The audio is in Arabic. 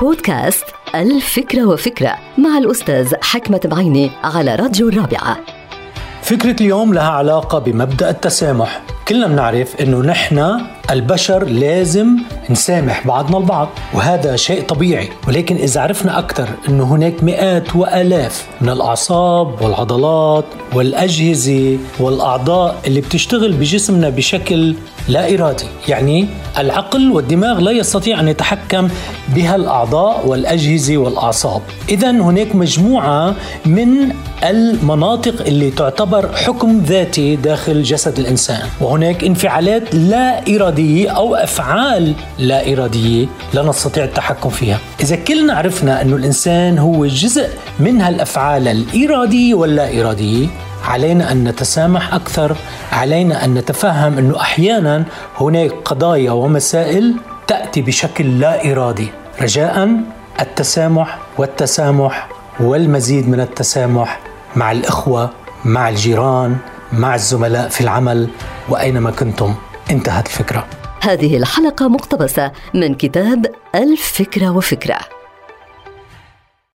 بودكاست الفكرة وفكرة مع الأستاذ حكمة بعيني على راديو الرابعة. فكرة اليوم لها علاقة بمبدأ التسامح. كلنا بنعرف إنه نحن البشر لازم نسامح بعضنا البعض وهذا شيء طبيعي. ولكن إذا عرفنا أكثر إنه هناك مئات وآلاف من الأعصاب والعضلات والأجهزة والأعضاء اللي بتشتغل بجسمنا بشكل لا إرادي. يعني العقل والدماغ لا يستطيع أن يتحكم بها الاعضاء والأجهزة والأعصاب. اذا هناك مجموعة من المناطق اللي تعتبر حكم ذاتي داخل جسد الإنسان. وهناك انفعالات لا اراديه أو أفعال لا اراديه لا نستطيع التحكم فيها. إذا كلنا عرفنا انه الإنسان هو جزء من هالأفعال الاراديه واللا اراديه علينا أن نتسامح أكثر علينا أن نتفهم أنه أحيانا هناك قضايا ومسائل تأتي بشكل لا إرادي رجاء التسامح والتسامح والمزيد من التسامح مع الإخوة مع الجيران مع الزملاء في العمل وأينما كنتم. انتهت الفكرة. هذه الحلقة مقتبسة من كتاب الفكرة وفكرة.